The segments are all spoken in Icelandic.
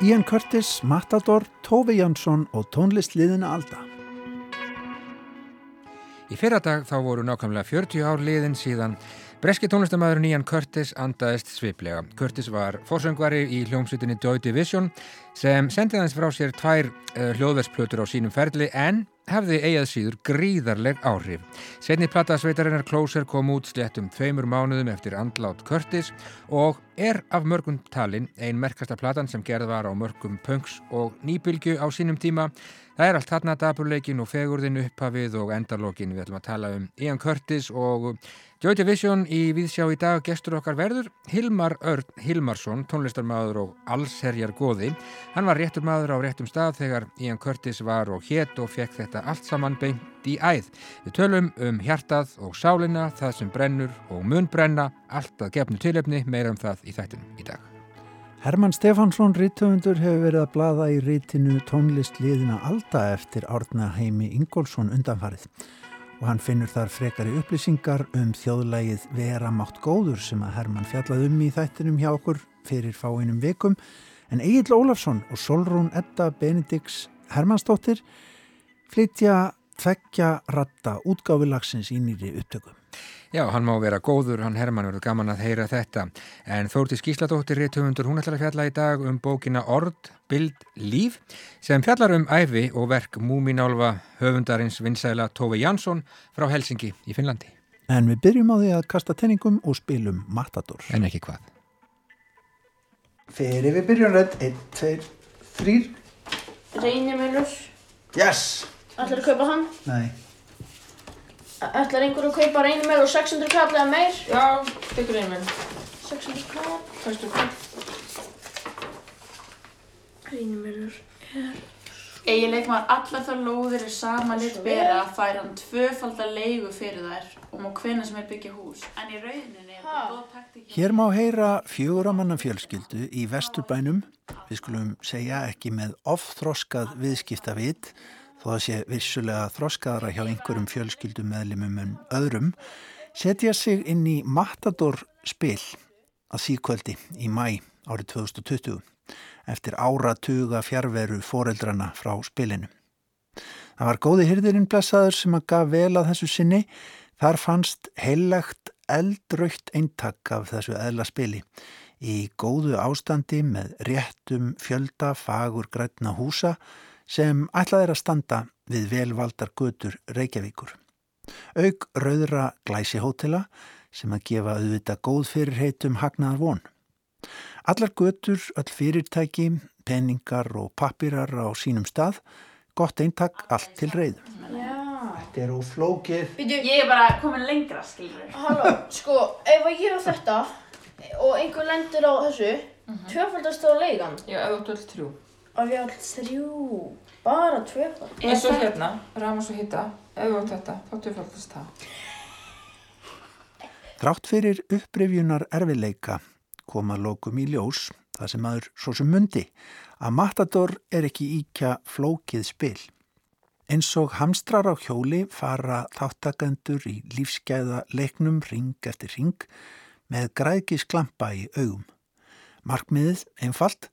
Ian Curtis, Matador, Tófi Jansson og tónlistliðina Alda. Í fyrradag þá voru nákvæmlega 40 ár liðin síðan breski tónlistamæður Ian Curtis andaðist sviplega. Curtis var fórsöngvari í hljómsveitinni Joy Division sem sendið hans frá sér tvær uh, hljóðversplötur á sínum ferli en hefði eigað síður gríðarleg áhrif. Setni platasveitarinnar Closer kom út sléttum tveimur mánuðum eftir andlát Curtis og er af mörgum talin ein merkasta platan sem gerð var á mörgum punks og nýbylgu á sínum tíma. Það er allt þarna daburleikin og fegurðin upphafið og endalókin. Við ætlum að tala um Ian Curtis og Joy Division í Víðsjá í dag gestur okkar verður Hilmar Örn Hilmarsson, tónlistarmadur og allserjar goði. Hann var réttur maður á réttum stað þegar Ian Curtis var og hétt og fekk þetta allt saman beint í æð. Við tölum um hjartað og sálina, það sem brennur og mun brenna, allt að gefnu tilöfni, meira um það í þættinum í dag. Herman Stefansson, rítöfundur, hefur verið að blada í rítinu tónlistliðina Alda eftir árna heimi Ingólfsson undanfarið og hann finnur þar frekari upplýsingar um þjóðlægið Vera mátt góður sem að Herman fjallað um í þættinum hjá okkur fyrir fáinum vikum en Egil Ólafsson og Solrún Edda Benedikts Hermansdóttir flytja tveggja ratta útgáfilagsins í nýri upptökum. Já, hann má vera góður, hann Herman verður gaman að heyra þetta. En Þórtis Gísladóttir réttumundur, hún ætlar að fjalla í dag um bókina Ord, Bild, Líf sem fjallar um æfi og verk múminálfa höfundarins vinsæla Tófi Jansson frá Helsingi í Finnlandi. En við byrjum á því að kasta tenningum og spilum Matador. En ekki hvað. Fyrir við byrjum rætt, 1, 2, 3. Reynimölur. Yes! Ætlar að kaupa hann? Nei. Ætlar einhver að kaupa reynimöl og 600 kall eða meir? Já, tekur reynimöl. 600 kall. 600 kall. Reynimölur er... Eiginleik maður allar þar lóðir er sama lit bera fær hann tvöfaldar leigu fyrir þær og má hvenna sem er byggja hús. En í rauninni er það góð taktík. Hér má heyra fjöguramanna fjölskyldu í vesturbænum, við skulum segja ekki með ofþroskað viðskiptavit, þó að sé vissulega þroskaðara hjá einhverjum fjölskyldum meðlimum en öðrum, setja sig inn í Matador spil að síkvöldi í mæ árið 2020 eftir áratuga fjárveru foreldrana frá spilinu. Það var góði hyrðirinn blessaður sem að gaf vel að þessu sinni. Þar fannst heillagt eldraukt eintak af þessu eðla spili í góðu ástandi með réttum fjölda fagur grætna húsa sem ætlað er að standa við velvaldar götur Reykjavíkur. Aug rauðra glæsihótela sem að gefa auðvita góð fyrirheitum hagnaðar von. Allar götur, öll fyrirtæki, peningar og pappirar á sínum stað, gott eintak allt til reyðu. Já. Þetta er óflókið. Býtu, Ég er bara komin lengra, skilur. halló, sko, ef að ég er á þetta og einhver lendur á þessu, tvöfaldast þá leigan. Já, ef þú ert öll þrjú. Og við alls þrjú, bara tvöfald. En svo hérna, Ramos og Hitta, ef þú ert þetta, þá tvöfaldast það. Þrátt fyrir upprifjunar erfileika koma lokum í ljós, það sem maður svo sem mundi, að Matador er ekki íkja flókið spil. Eins og hamstrar á hjóli fara þáttakendur í lífsgæða leiknum ring eftir ring með græðki sklampa í augum. Markmiðið einfalt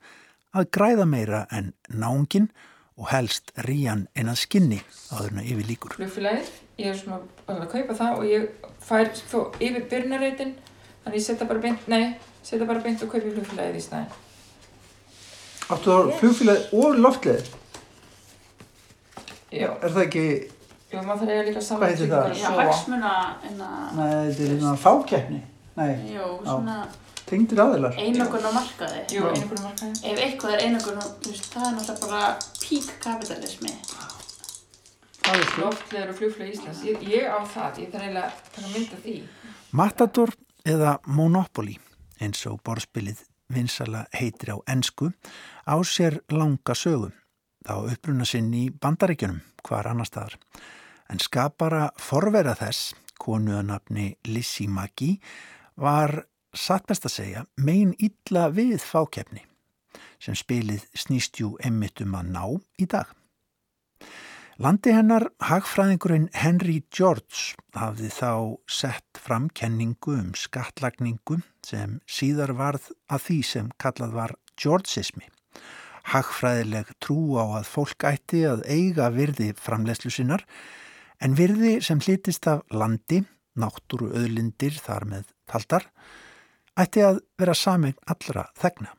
að græða meira en náungin og helst ríjan en að skinni áðurna yfir líkur. Flugfélagið, ég er svona að kaupa það og ég fær svo yfir byrjunarreitin, þannig ég setja bara beint, nei, setja bara beint og kaupi flugfélagið í staðin. Áttu þá flugfélagi og loftleðið? Já, Er það ekki, jú, maður þarf eiga líka Hvað saman heitir það? Já, hagsmuna, en að, nei, þetta er svona fákeppni. Nei, jú, svona tengdir aðilar. einokun á markaði. Jú, einhverjum markaði. Ef eitthvað er einokun, þú veist, það er náttúrulega bara pík kapitalismi. Það er sló. Loftlegur og flugfélag Íslands, ég, ég á það, ég þarf eiginlega að taka mynd af því. Matador eða Monopoly, eins og borðspilið vinsala heitir á ensku, á sér langa sögum. Þá uppruna sinn í bandaríkjunum, hvar annar staðar. En skapara forvera þess, konuðanafni Lissi Maggi, var satt best að segja megin illa við fákeppni sem spilið snýstjú emmitt um að ná í dag. Landi hennar, hagfræðingurinn Henry George hafði þá sett fram kenningu um skattlagningu sem síðar varð að því sem kallað var Georgismi. Hagfræðileg trú á að fólk ætti að eiga virði framlegslu sinnar en virði sem hlítist af landi, náttúru öðlindir þar með taldar, ætti að vera samin allra þegna.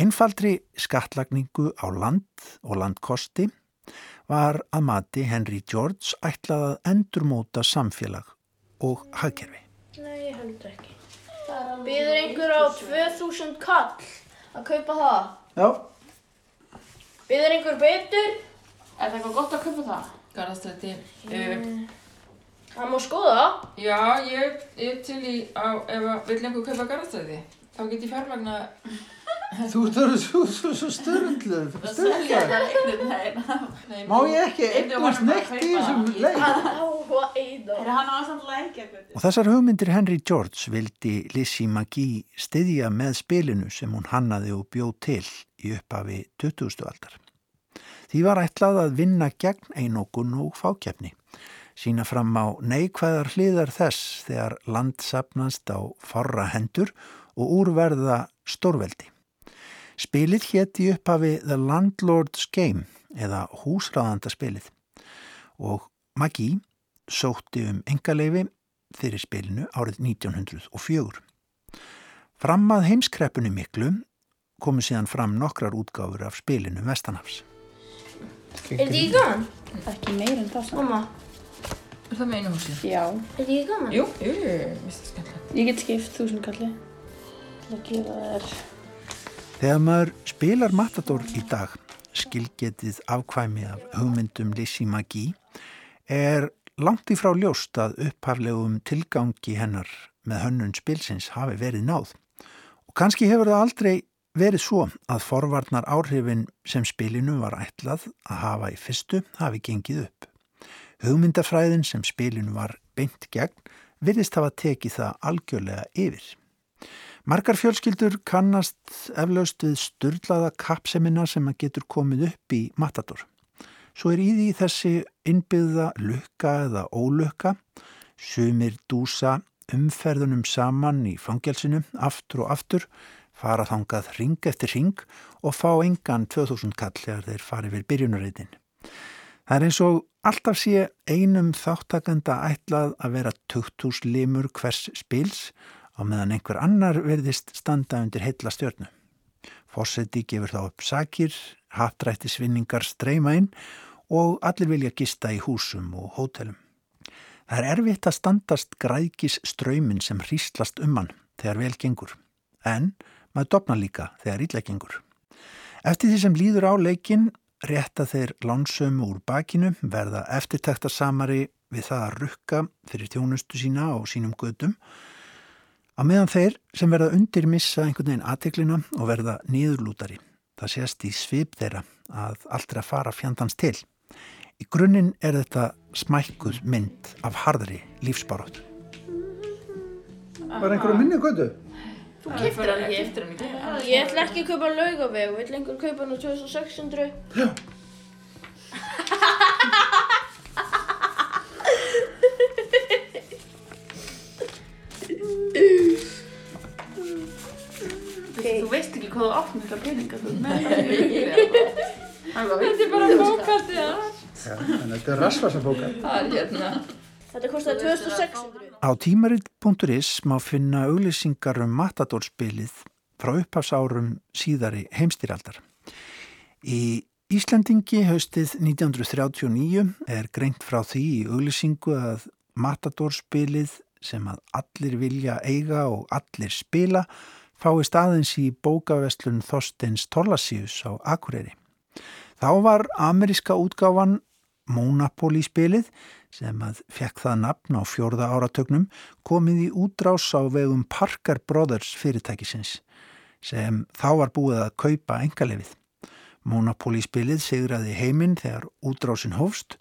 Einfaldri skattlagningu á land og landkosti var að mati Henry George ætlað að endurmóta samfélag og hagkerfi. Nei, ég held ekki. Býður einhver á 2000 kall að kaupa það? Já. Býður einhver betur? Er það eitthvað gott að kaupa það? Garðastræti. Uh, Það má skoða já, ég er til í á, ef að vill einhver kaupa garðastræti, þá get ég fjármagna Þú ert svo, svo, svo þeim. Nei, Má ég ekki bara neitt í að þessum leik? Að. Er hann á samt lækja gutti? Og þessar hugmyndir Henry George vildi Lizzie McGee styðja með spilinu sem hún hannaði og bjóð til í upphafi 20. aldar. Því var ætlað að vinna gegn einókun og fákjefni. Sína fram á neikvæðar hliðar þess þegar land sapnast á forra hendur og úrverða stórveldi. Spilið hétt í upphafi The Landlord's Game eða húsráðandaspilið og McGee sótti um engaleifi fyrir spilinu árið 1904. Fram að heimskreppunni miklu komu síðan fram nokkrar útgáfur af spilinu Vestanhafs. Er þetta ekki gaman? Ekki meir en það samt. Er það með einu húsi? Já, er þetta ekki gaman? Jú, jú, mér finnst það skemmtilegt. ég get skipt þúsund kalli. til að gera þær. Þegar maður spilar Matador í dag, skilgetið afkvæmi af hugmyndum Lizzie McGee, er langt í frá ljóst að upphaflegum tilgangi hennar með hönnun spilsins hafi verið náð. Og kannski hefur það aldrei verið svo að forvarnar áhrifin sem spilinu var ætlað að hafa í fyrstu hafi gengið upp. Hugmyndafræðin sem spilinu var beint gegn virðist hafa tekið það algjörlega yfir. Margar fjölskyldur kannast eflaust við styrlaða kappsemina sem að getur komið upp í Matador. Svo er í því þessi innbyggða lukka eða ólukka, sumir dúsa umferðunum saman í fangelsinu aftur og aftur, fara þangað ring eftir ring og fá engan 2000 kall þegar þeir fari við byrjunarreitin. Það er eins og alltaf sé einum þáttakanda ætlað að vera 2000 limur hvers spils á meðan einhver annar verðist standa undir heilla stjörnu. Fórseti gefur þá upp sakir, hattrætti svinningar streyma inn og allir vilja gista í húsum og hótelum. Það er erfitt að standast grækis ströymin sem hríslast um hann þegar vel gengur, en maður dopna líka þegar illa gengur. Eftir því sem líður á leikin rétta þeir lánsömu úr bakinu, verða eftirtæktarsamari við það að rukka fyrir þjónustu sína og sínum gödum Á meðan þeir sem verða undir missa einhvern veginn aðteklina og verða niðurlútari. Það sést í svip þeirra að allt er að fara fjandans til. Í grunninn er þetta smækkuð mynd af harðri lífsbarótt. Var einhverju minni götu? Þú kiptir hann ekki. Kiptir hann ekki? Ég ætla ekki að kaupa laugaveg, vill einhver kaupa hann á 2600? Þú veist ekki hvað þú átt mikla peninga þú ert með það. Þetta er bara bókaldið. Já, en þetta er rasvarsabókar. Það er hérna. Þetta kostiði 2600. Á tímarit.is má finna auglýsingar um matadórspilið frá upphafsárum síðari heimstýraldar. Í Íslandingi haustið 1939 er greint frá því í auglýsingu að matadórspilið sem að allir vilja eiga og allir spila fái staðins í bókaveslun Þorsteins Torlasíus á Akureyri. Þá var ameríska útgáfan Monopoly spilið sem að fekk það nafn á fjórða áratögnum komið í útrás á vegum Parker Brothers fyrirtækisins sem þá var búið að kaupa engalefið. Monopoly spilið sigraði heiminn þegar útrásin hófst.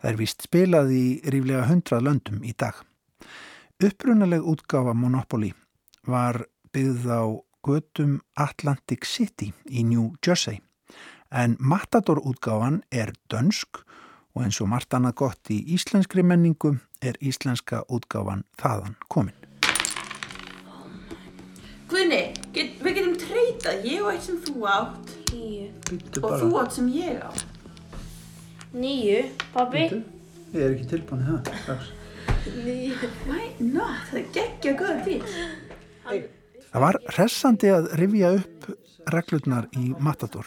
Það er vist spilað í ríflega hundrað löndum í dag. Upprunaleg útgáfa Monopoly var byggð á götum Atlantic City í New Jersey en Matador útgáfan er dönsk og eins og margt annað gott í íslenskri menningu er íslenska útgáfan þaðan komin. Guðni, get, við getum treyð veit að ég á eitt sem þú átt. Býttu og þú átt sem ég á. Níu. Pabbi. Ég er ekki tilbúin í það. strax. Níu. Why not? Það er geggja góða til. Það var hressandi að rifja upp reglurnar í Matador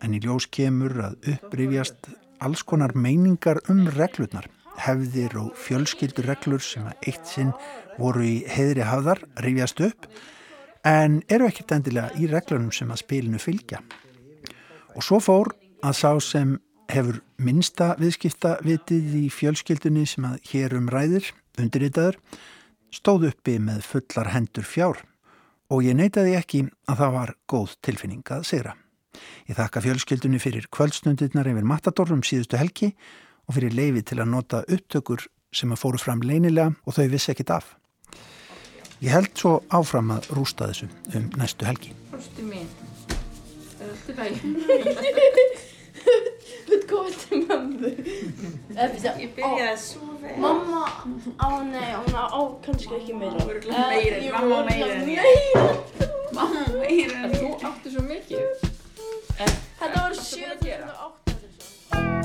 en í ljós kemur að upprifjast alls konar meiningar um reglurnar hefðir og fjölskyldur reglur sem að eitt sinn voru í heiðri hafðar rifjast upp en eru ekkert endilega í reglunum sem að spilinu fylgja. Og svo fór að sá sem hefur minnsta viðskipta vitið í fjölskyldunni sem að hér um ræðir, undirritaður, stóð uppi með fullar hendur fjár og ég neytaði ekki að það var góð tilfinning að sigra. Ég þakka fjölskyldunni fyrir kvöldstundirnar yfir Matadorum síðustu helgi og fyrir leifi til að nota upptökur sem að fóru fram leynilega og þau vissi ekkit af. Ég held svo áfram að rústa þessu um næstu helgi. Fórstu mín. Er allt í lagi? Þú ert komið til mömmu. Ég byrjaði svo vel. Mamma á, nei, hún á, á kannski ekki meira. Örugglega meira en Eh, jú, mamma meira en ég. meira. Mamma meira En en þú ég. áttu svo mikið. Þetta var 7.800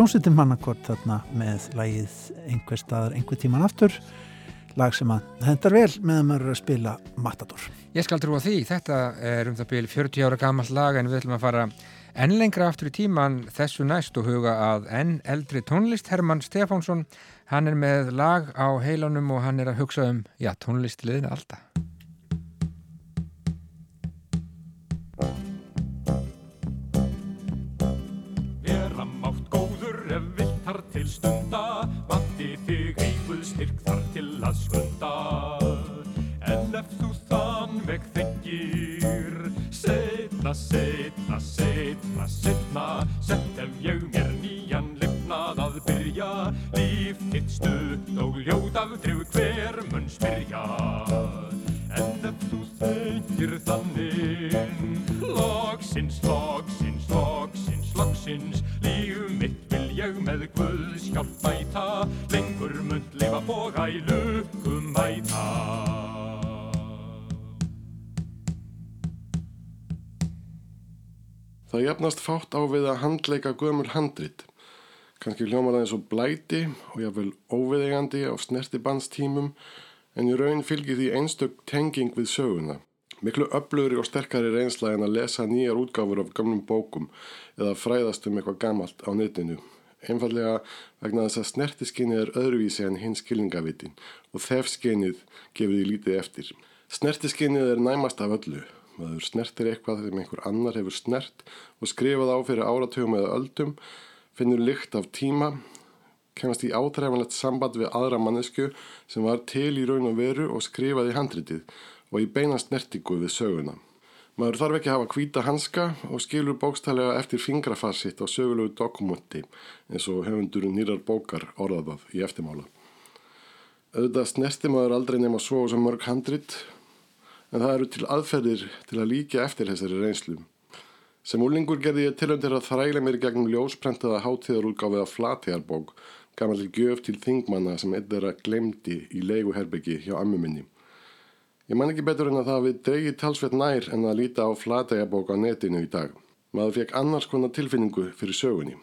Hljómsveitin mannakort þarna með lagið einhver staðar einhver tíman aftur lag sem að hendar vel meðan maður er að spila Matador. Ég skal trúa því, þetta er um það byrj 40 ára gammal lag en við ætlum að fara enn lengra aftur í tíman þessu næst og huga að enn eldri tónlist Hermann Stefánsson hann er með lag á heilanum og hann er að hugsa um, já, tónlistliðina alltaf. Stunda jafnast fátt á við að handleika gömul handrit. Kanski hljómar það eins og blæti og jáfnvel óviðegandi á snerti bandstímum en í raun fylgir því einstök tenging við söguna. Miklu öflugri og sterkari reynsla en að lesa nýjar útgáfur af gamlum bókum eða fræðast um eitthvað gamalt á netinu. Einfallega vegna þess að snertiskinnið er öðruvísi en hinn skilningavitin og þefskinnið gefur því lítið eftir. Snertiskinnið er næmast af öllu. Maður snertir eitthvað sem einhver annar hefur snert og skrifað á fyrir áratugum eða öldum, finnur lykt af tíma, kemast í átræfanlegt samband við aðra mannesku sem var til í raun og veru og skrifaði handritið og í beina snertingu við söguna. Maður þarf ekki að hafa hvíta hanska og skilur bókstælega eftir fingrafarsitt á sögulegu dokumenti eins og höfundur nýrar bókar orðað í eftirmála. Auðvitað snerti maður aldrei nema svo sem mörg handrit en það eru til aðferðir til að líka eftir þessari reynslu. Sem úlingur gerði ég tilöndir að þræla mér gegnum ljósprentaða hátíðarútgáfið af Flategjarbók, gamalli gjöf til þingmanna sem einn þeirra glemdi í leiguherbyggi hjá ammu minni. Ég man ekki betur en að það við dregi talsveit nær en að líta á Flategjarbók á netinu í dag. Maður fekk annars konar tilfinningu fyrir sögunni.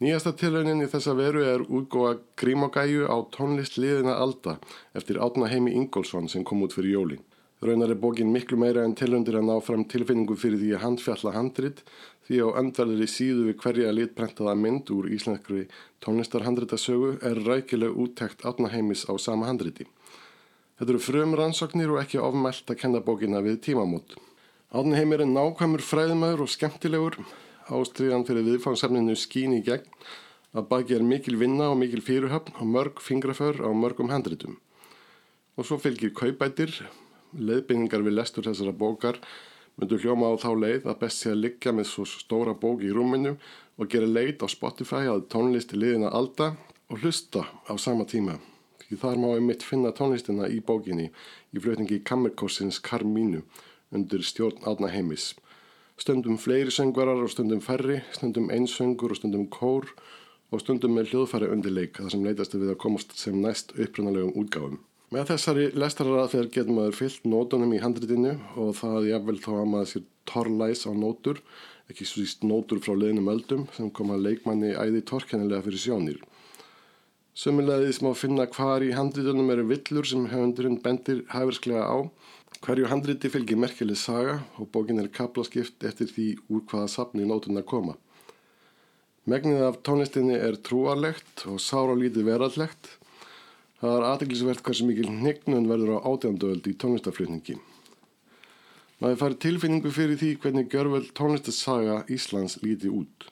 Nýjasta tilraunin í þessa veru er útgóa grímogæju á tónlist liðina Alda eftir Átna Heimi Ingólfsson sem kom út fyrir jólin. Raunar er bókin miklu meira en tilraundir að ná fram tilfinningu fyrir því að handfjalla handrit því á öndverðir í síðu við hverja litprentaða mynd úr íslenskri tónlistarhandritasögu er rækileg úttekt Átna Heimis á sama handriti. Þetta eru frum rannsóknir og ekki ofmælt að kenna bókina við tímamót. Átni Heimir er nákvæmur fræðimæður og skemmtilegur ástriðan fyrir viðfáðsefninu skín í gegn að baki er mikil vinna og mikil fyrirhöfn og mörg fingraför á mörgum handritum. Og svo fylgir kaupætir, leiðbynningar við lestur þessara bókar myndu hljóma á þá leið að best sé að liggja með svo stóra bók í rúminu og gera leit á Spotify að tónlisti liðina alda og hlusta á sama tíma. Því þar má einmitt finna tónlistina í bókinni í flutningi Kammerkossins Carmínu undir stjórn Átna Heimis stundum fleiri söngvarar og stundum færri, stundum einsöngur og stundum kór og stundum með hljóðfæri undirleik þar sem leitast við að komast sem næst upprunalegum útgáfum. Með þessari lestararaðferð getur maður fyllt nótunum í handritinu og það jafnvel þá að maður sér torlæs á nótur, ekki svo síst nótur frá leðinum öldum sem koma leikmanni æði torkennilega fyrir sjónir. Sömulegðis má finna hvar í handritunum eru villur sem höfundurinn bendir hæfisklega á Hverju handriti fylgir merkileg saga og bókin er kaplaskipt eftir því úr hvaða safni nótunar koma. Megnið af tónlistinni er trúarlegt og sára lítið verallegt. Það er aðeglisvert hversu mikil hnignun verður á átjandöld í tónlistaflutningi. Maður fari tilfinningu fyrir því hvernig gjörvöld tónlistasaga Íslands líti út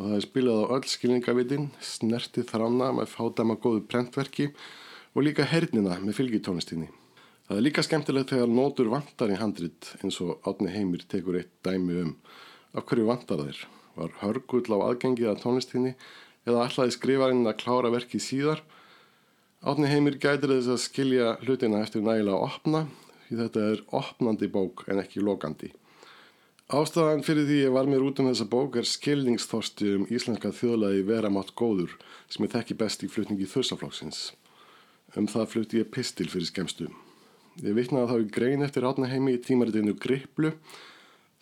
og það er spilað á öll skilningavitin, snertið þrána með fádama góðu prentverki og líka hernina með fylgitónlistinni. Það er líka skemmtilegt þegar nótur vantar í handrit eins og Átni Heimir tekur eitt dæmi um. Af hverju vantar þeir? Var hörgull á aðgengið að tónlistinni eða ætlaði skrifarinn að klára verkið síðar? Átni Heimir gætir þess að skilja hlutina eftir nægilega að opna því þetta er opnandi bók en ekki lokandi. Ástæðan fyrir því ég var mér út um þessa bók er skilningsþorsti um íslenska þjóðlagi vera mátt góður sem ég þekki best í flutningi þursaflokksins. Um það flutti ég pistil fyrir skemstu. Ég vitnaði þá í grein eftir átnaheimi í tímaritinu Griplu.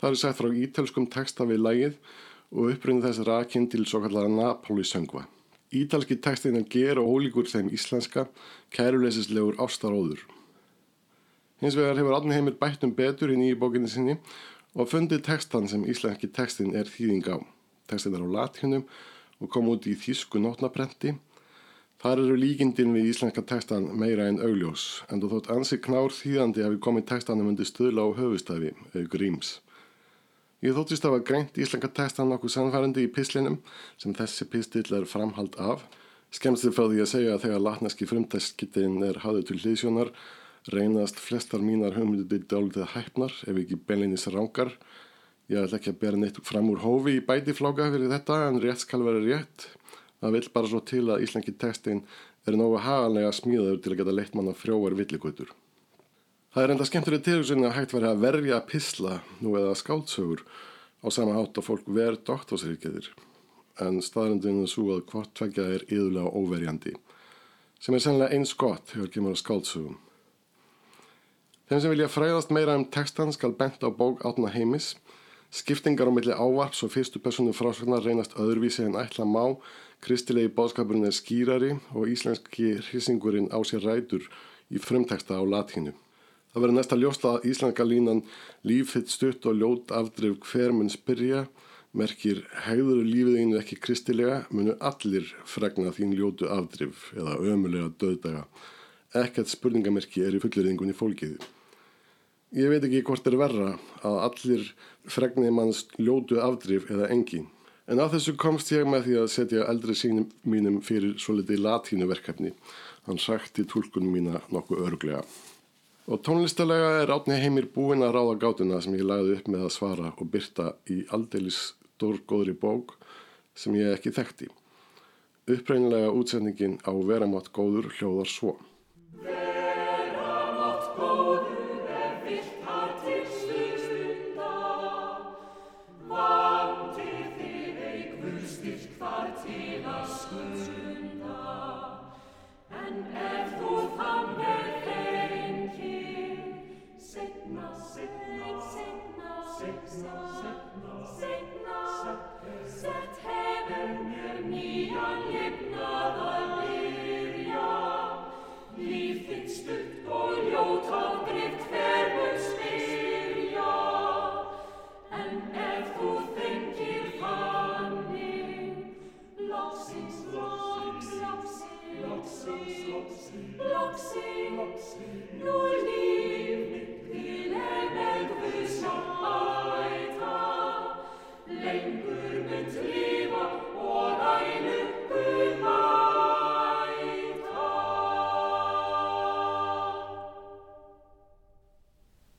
Það er sagt frá ítelskum texta við lægið og uppröndið þess rakinn til svo kallara Napoli-söngva. Ítalski textin er ger og ólíkur þeim íslenska, kæruleysislegur ástaróður. Hins vegar hefur átnaheimir bætt um betur í nýju bókinni sinni og fundið textan sem íslenski textin er þýðing á. Textin er á latinum og kom út í þýsku nótnaprenti Þar eru líkindin við íslenska textan meira en augljós, en þú þótt ansi knár þýðandi að við komið textanum undir stöðla á höfustæfi, eða gríms. Ég þóttist að var greint íslenska textan nokkuð sannfærandi í pislinum, sem þessi pistill er framhald af. Skemst þið frá því að segja að þegar latneski frumtextskittin er hafðið til hlýðsjónar, reynast flestar mínar hugmyndir dálítið hæfnar, ef ekki beinleinis rángar. Ég ætla ekki að bera neitt fram úr hófi í bætifláka fyrir þetta, en rétt skal vera rétt. Það vil bara svo til að íslenski textin er nógu haganlega smíðaður til að geta leitt manna frjóar villigutur. Það er enda skemmtileg tilhugsun að hægt verið að verja pisla nú eða skáldsögur á sama hátt að fólk ver doktorsríkjadir en staðrindinu er svo að hvort tvekja er yðurlega óverjandi sem er sennilega eins gott þegar kemur á skáldsögum. Þeim sem vilja fræðast meira um textan skal bent á bók átna heimis Skiptingar á milli ávarps og fyrstu personu frásvagnar reynast öðruvísi en ætla má Kristilegi bóðskapurinn er skýrari og íslenski hrisingurinn á sér rætur í frumteksta á latínu. Það verður næsta ljósla að íslenska línan lífitt stutt og ljót afdrif hver mun spyrja, merkir hegður lífið einu ekki kristilega, munu allir fregna þín ljótu afdrif eða ömulega döðdaga. Ekkert spurningamerki er í fullirðingunni fólkiði. Ég veit ekki hvort er verra að allir fregni manns ljótu afdrif eða engin. En á þessu komst ég með því að setja eldri sínum mínum fyrir svo litið latínuverkefni. Hann sagti tólkunum mína nokkuð örglega. Og tónlistalega er átni heimir búin að ráða gátuna sem ég lagði upp með að svara og byrta í aldeilis stórgóðri bók sem ég ekki þekkti. Uppreynilega útsendingin á Veramátt góður hljóðar svo.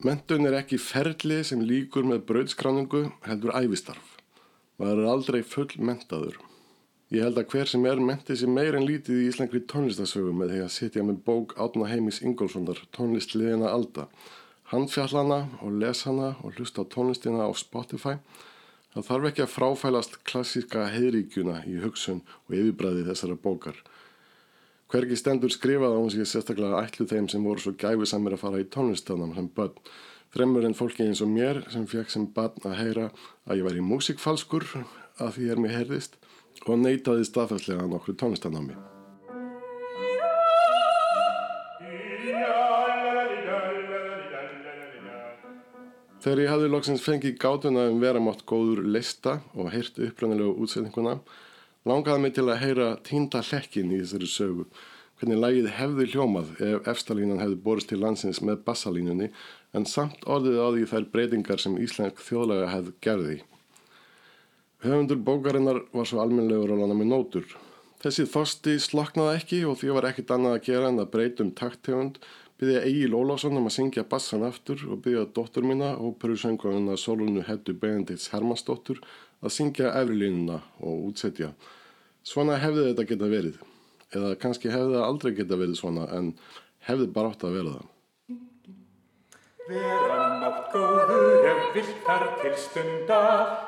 Mentun er ekki ferli sem líkur með brauðskráningu heldur æfistarf. Maður er aldrei full mentaður. Ég held að hver sem er mentið sér meir en lítið í íslengri tónlistasögu með því að sitja með bók Átna Heimis Ingólfssonar, tónlistliðina Alda. Handfjallana og lesana og hlusta á tónlistina á Spotify. Það þarf ekki að fráfælast klassíska heiðríkjuna í hugsun og yfirbræði þessara bókar. Hvergi stendur skrifað á hún sér sérstaklega ætlu þeim sem voru svo gæfisamir að fara í tónlistanam sem börn. Fremur en fólki eins og mér sem fekk sem barn að heyra að ég væri músikfalskur að því er mér heyrðist og neytaði staðfærslega nokkru tónlistanámi. Þegar ég hafði loksins fengið gátuna um vera mátt góður lista og heyrt upprannilegu útsetninguna, langaði mig til að heyra tínda hlekkin í þessari sögu, hvernig lægið hefði hljómað ef efstalínan hefði borist til landsins með bassalínunni en samt orðið á því þær breytingar sem Íslensk þjóðlega hefði gerði. Höfundur bókarinnar var svo almennlegur að lana með nótur. Þessi þosti sloknaði ekki og því var ekkit annað að gera en að breytum takthefund byggði Egil Ólásson um að syngja bassan aftur og byggja dóttur mína og perusönguna Solunu Heddu Benedikts Hermannsdóttur að syngja efrilínuna og útsetja. Svona hefði þetta geta verið. Eða kannski hefði það aldrei geta verið svona en hefði bara átt að vera það. Vera mátt góður ef vilt þar til stunda,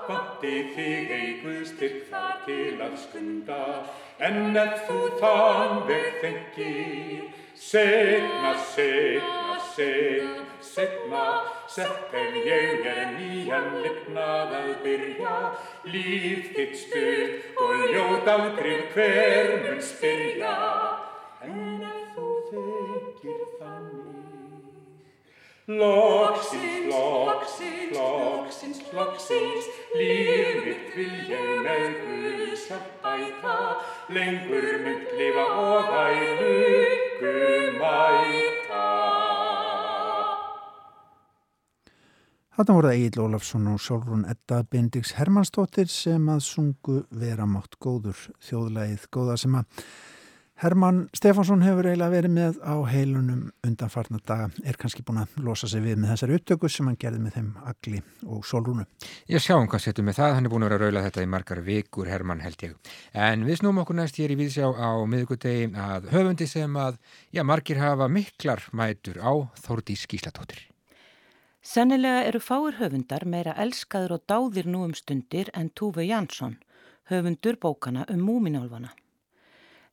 vanti þig eigu styrk þar til að skunda. En ef þú þann veg þengir, segna, segna, segna, segna, sett ef ég er nýjan lifnað að byrja, líf þitt stutt og ljót afgrif hver mun spyrja. En ef þú þengir þannig, Loksins, loksins, loksins, loksins, líf mitt vil ég með Guðs hjálp bæta, lengur mynd lifa og ælu mæta. Þarna voru það Egil Ólafsson og Sólrún Edda Bendix Hermannsdóttir sem að sungu vera mátt góður þjóðlægið góða sem að Herman Stefánsson hefur eiginlega verið með á heilunum undanfarna daga, er kannski búin að losa sig við með þessari upptöku sem hann gerði með þeim Agli og Sólrúnu. Ég sjáum hvað setjum með það, hann er búin að vera að raula þetta í margar vikur, Herman held ég. En við snúum okkur næst hér í viðsjá á miðugudegi að höfundi sem að, já, margir hafa miklar mætur á Þórdís Gíslatóttir. Sennilega eru fáir höfundar meira elskaður og dáðir nú um stundir en Túve Jansson, höfundur bókana um múminálfana.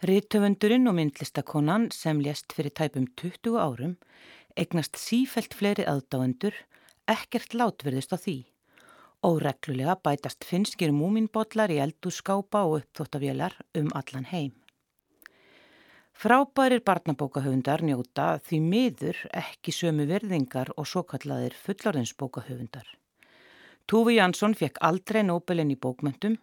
Ríthöfundurinn og myndlistakonan sem lést fyrir tæpum 20 árum eignast sífelt fleiri aðdáendur, ekkert látverðist á því. Óreglulega bætast finskir múminbollar í eldúskápa og uppþóttavélar um allan heim. Frábærir barnabókahöfundar njóta því miður ekki sömu verðingar og svo kallaðir fullorðinsbókahöfundar. Túfi Jansson fekk aldrei Nobelin í bókmöntum,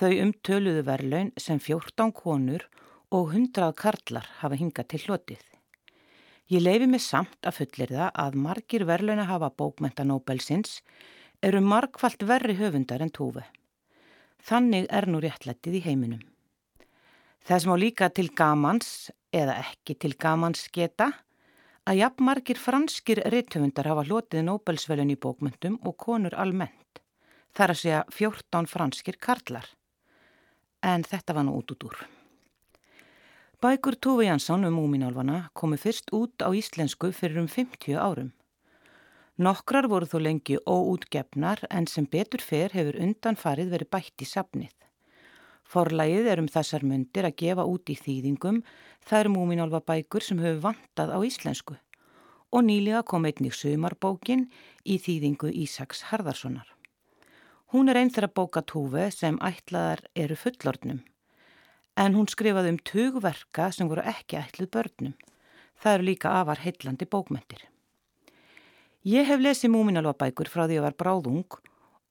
þau umtöluðu verlaun sem 14 konur og 100 karlar hafa hingað til hlotið. Ég leifi mig samt að fullir það að margir verlauna hafa bókmenta Nobelsins eru margfalt verri höfundar en Túfi. Þannig er nú réttlættið í heiminum. Það sem á líka til gamans, eða ekki til gamans geta, að jafn margir franskir rithöfundar hafa hlotið Nobelsvelun í bókmyndum og konur almennt. Það er að segja 14 franskir karlar. En þetta var nú út út úr. Bækur Tófi Jansson um Múminálfana komu fyrst út á íslensku fyrir um 50 árum. Nokkrar voru þó lengi óútgefnar en sem betur fer hefur undan farið verið bætt í safnið. Forlægið er um þessar myndir að gefa út í þýðingum þær múminálfa bækur sem hefur vantað á íslensku og nýlega kom einnig sumarbókin í þýðingu Ísaks Harðarssonar. Hún er einn þeirra bóka Túve sem ætlaðar eru fullornum, en hún skrifaði um tugverka sem voru ekki ætluð börnum. Það eru líka afar heillandi bókmentir. Ég hef lesið múminalvabækur frá því að var bráðung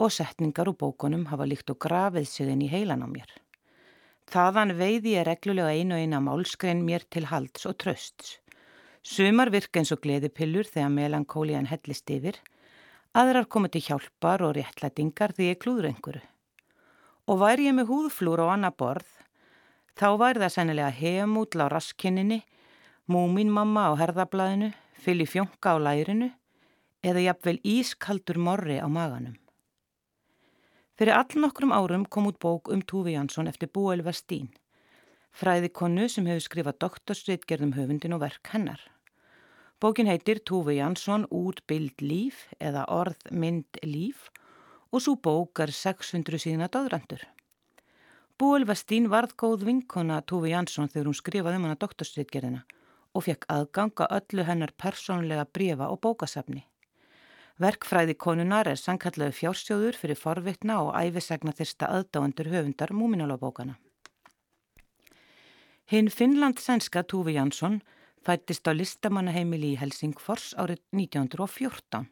og setningar úr bókunum hafa líkt og grafið sig inn í heilan á mér. Þaðan veiði ég reglulega einu eina málskrein mér til halds og trösts. Sumar virka eins og gleðipillur þegar melankólian hellist yfir, aðrar koma til hjálpar og réttlætingar því ég klúður einhverju. Og væri ég með húðflúr á annað borð, þá væri það sennilega hefamútla á raskinninni, múminmamma á herðablaðinu, fyli fjónka á lærinu eða jafnvel ískaldur morri á maganum. Fyrir all nokkrum árum kom út bók um Túfi Jansson eftir Búel Vestín, fræðikonu sem hefur skrifað doktorsritgerðum höfundin og verk hennar. Bókin heitir Túfi Jansson úr bild líf eða orð mynd líf og svo bók er 600 síðan að döðrandur. Búel Vestín varð góð vinkona Túfi Jansson þegar hún skrifaði um hana doktorsritgerðina og fekk aðganga öllu hennar persónlega brefa og bókasafni. Verkfræði konunar er sankallega fjársjóður fyrir forvitna og æfisegna þyrsta aðdáendur höfundar múminálabókana. Hinn Finnland-sænska Túfi Jansson fættist á listamannaheimili í Helsingfors árið 1914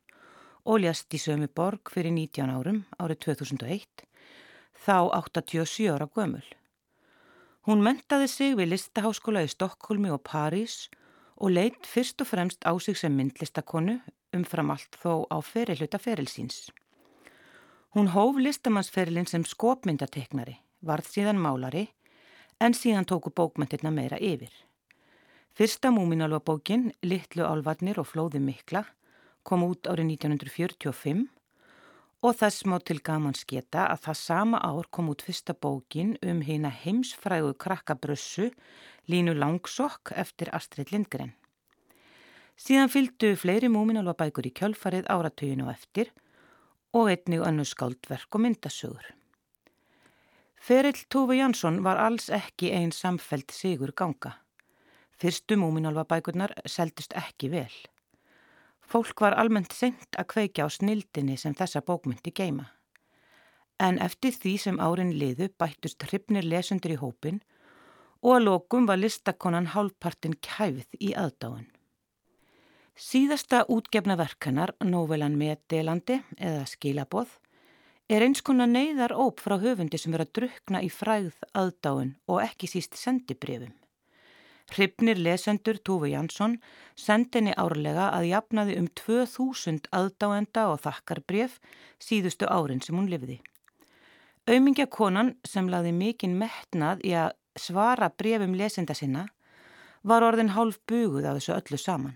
og ljast í sömu borg fyrir 19 árum árið 2001, þá 87 ára gömul. Hún mentaði sig við listaháskóla í Stokkólmi og París og leitt fyrst og fremst á sig sem myndlistakonu umfram allt þó á ferilhuta ferilsins. Hún hóf listamannsferilin sem skopmyndateknari, varð síðan málari, en síðan tóku bókmyndirna meira yfir. Fyrsta múminálfabókin, Littlu álvarnir og flóði mikla, kom út árið 1945 og þess má til gaman sketa að það sama ár kom út fyrsta bókin um hina heimsfrægu krakkabrössu Línu Langsokk eftir Astrid Lindgren. Síðan fylgdu fleiri múminálfabækur í kjölfarið áratuginu og eftir og einnig önnu skáldverk og myndasögur. Ferill Tófi Jansson var alls ekki einn samfelt sigur ganga. Fyrstu múminálfabækurnar seldist ekki vel. Fólk var almennt sendt að kveikja á snildinni sem þessa bókmyndi geima. En eftir því sem árin liðu bættust hrifnir lesundur í hópin og að lokum var listakonan hálfpartin kæfið í aðdáin. Síðasta útgefna verkanar, Nóvelan Medelandi eða Skilaboð, er eins konar neyðar óp frá höfundi sem er að drukna í fræð aðdáin og ekki síst sendibrefum. Hrifnir lesendur Tófi Jansson sendinni árlega að jafnaði um 2000 aðdáenda og þakkarbref síðustu árin sem hún lifði. Aumingja konan sem laði mikinn metnað í að svara brefum lesenda sinna var orðin hálf buguð af þessu öllu saman.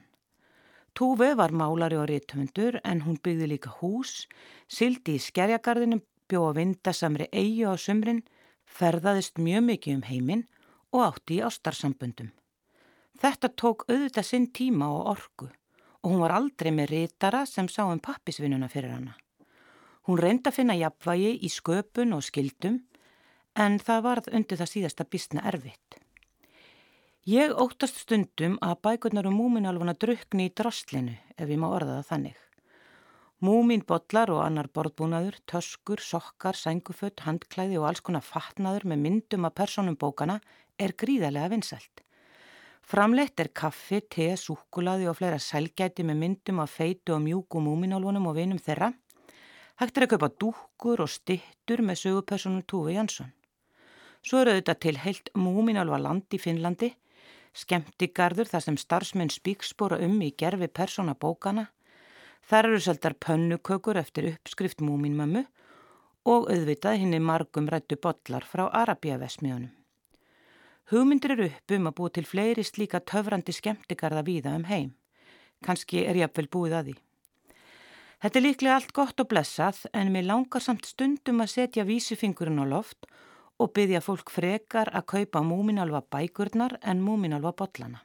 Tófi var málari og rítumöndur en hún byggði líka hús, sildi í skerjagarðinum, bjóða vindasamri eigi á sumrin, ferðaðist mjög mikið um heiminn og átti í ástarsamböndum. Þetta tók auðvitað sinn tíma og orgu og hún var aldrei með rítara sem sá um pappisvinnuna fyrir hana. Hún reyndi að finna jafnvægi í sköpun og skildum en það varð undir það síðasta bísna erfitt. Ég óttast stundum að bækurnar um múminálfuna drukni í drastlinu ef ég má orða það þannig. Múminbollar og annar borðbúnaður, töskur, sokkar, sængufött, handklæði og alls konar fatnaður með myndum af personum bókana er gríðarlega vinsælt. Framleitt er kaffi, te, súkulaði og fleira sælgæti með myndum af feitu og mjúku múminálfunum og vinum þeirra. Hægt er að kaupa dúkkur og stittur með sögupersonum Túfi Jansson. Svo eru þetta til heilt múminálfa land í Finnlandi, skemmtigarður þar sem starfsmenn spíkspóra um í gerfi persóna bókana. Þar eru seldar pönnukökur eftir uppskrift múminmömmu og auðvitað henni margum rættu bollar frá Arabíavesmiðunum. Hugmyndir eru upp um að búa til fleiri slíka töfrandi skemmtigarða víða um heim. Kanski er jafnvel búið að því. Þetta er líklega allt gott og blessað en mér langar samt stundum að setja vísifingurinn á loft og byggja fólk frekar að kaupa múminálfa bækurnar en múminálfa bollana.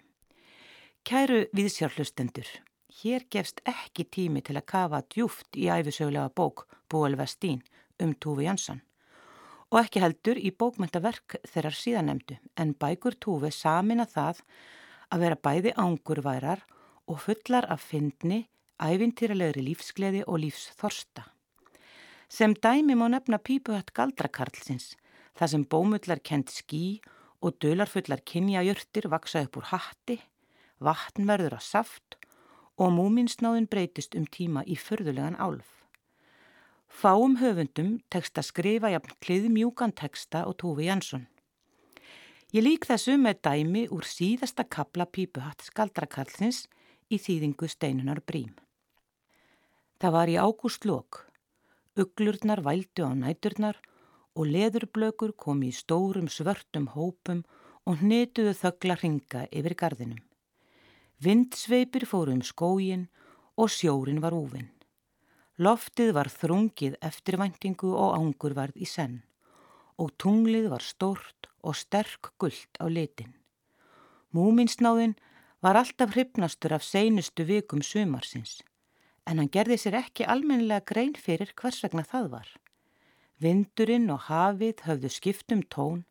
Kæru viðsjárhlustendur, hér gefst ekki tími til að kafa djúft í æfisögulega bók Bóel Vestín um Túfi Jansson og ekki heldur í bókmyndaverk þeirrar síðanemdu en bækur Túfi samina það að vera bæði ángurværar og fullar af fyndni, ævintýralegri lífsgleði og lífsþorsta. Sem dæmi má nefna pípuhött galdrakarlsins, þar sem bómullar kent skí og dularfullar kynjajurtir vaksa upp úr hatti, vatn verður að saft og múminsnáðin breytist um tíma í förðulegan álf. Fáum höfundum tekst að skrifa jafn kliðmjúkan teksta og Tófi Jansson. Ég lík þessu með dæmi úr síðasta kapla pípuhatt skaldrakarlsins í þýðingu steinunar brím. Það var í ágúst lok. Uglurnar vældu á næturnar og leðurblökur kom í stórum svörtum hópum og hnetuðu þögla ringa yfir gardinum. Vindsveipir fóru um skógin og sjórin var úvinn. Loftið var þrungið eftirvæntingu og ángur varð í senn og tunglið var stórt og sterk gullt á litin. Múminsnáðin var alltaf hrypnastur af seinustu vikum sumarsins en hann gerði sér ekki almennilega grein fyrir hvers vegna það var. Vindurinn og hafið höfðu skiptum tón,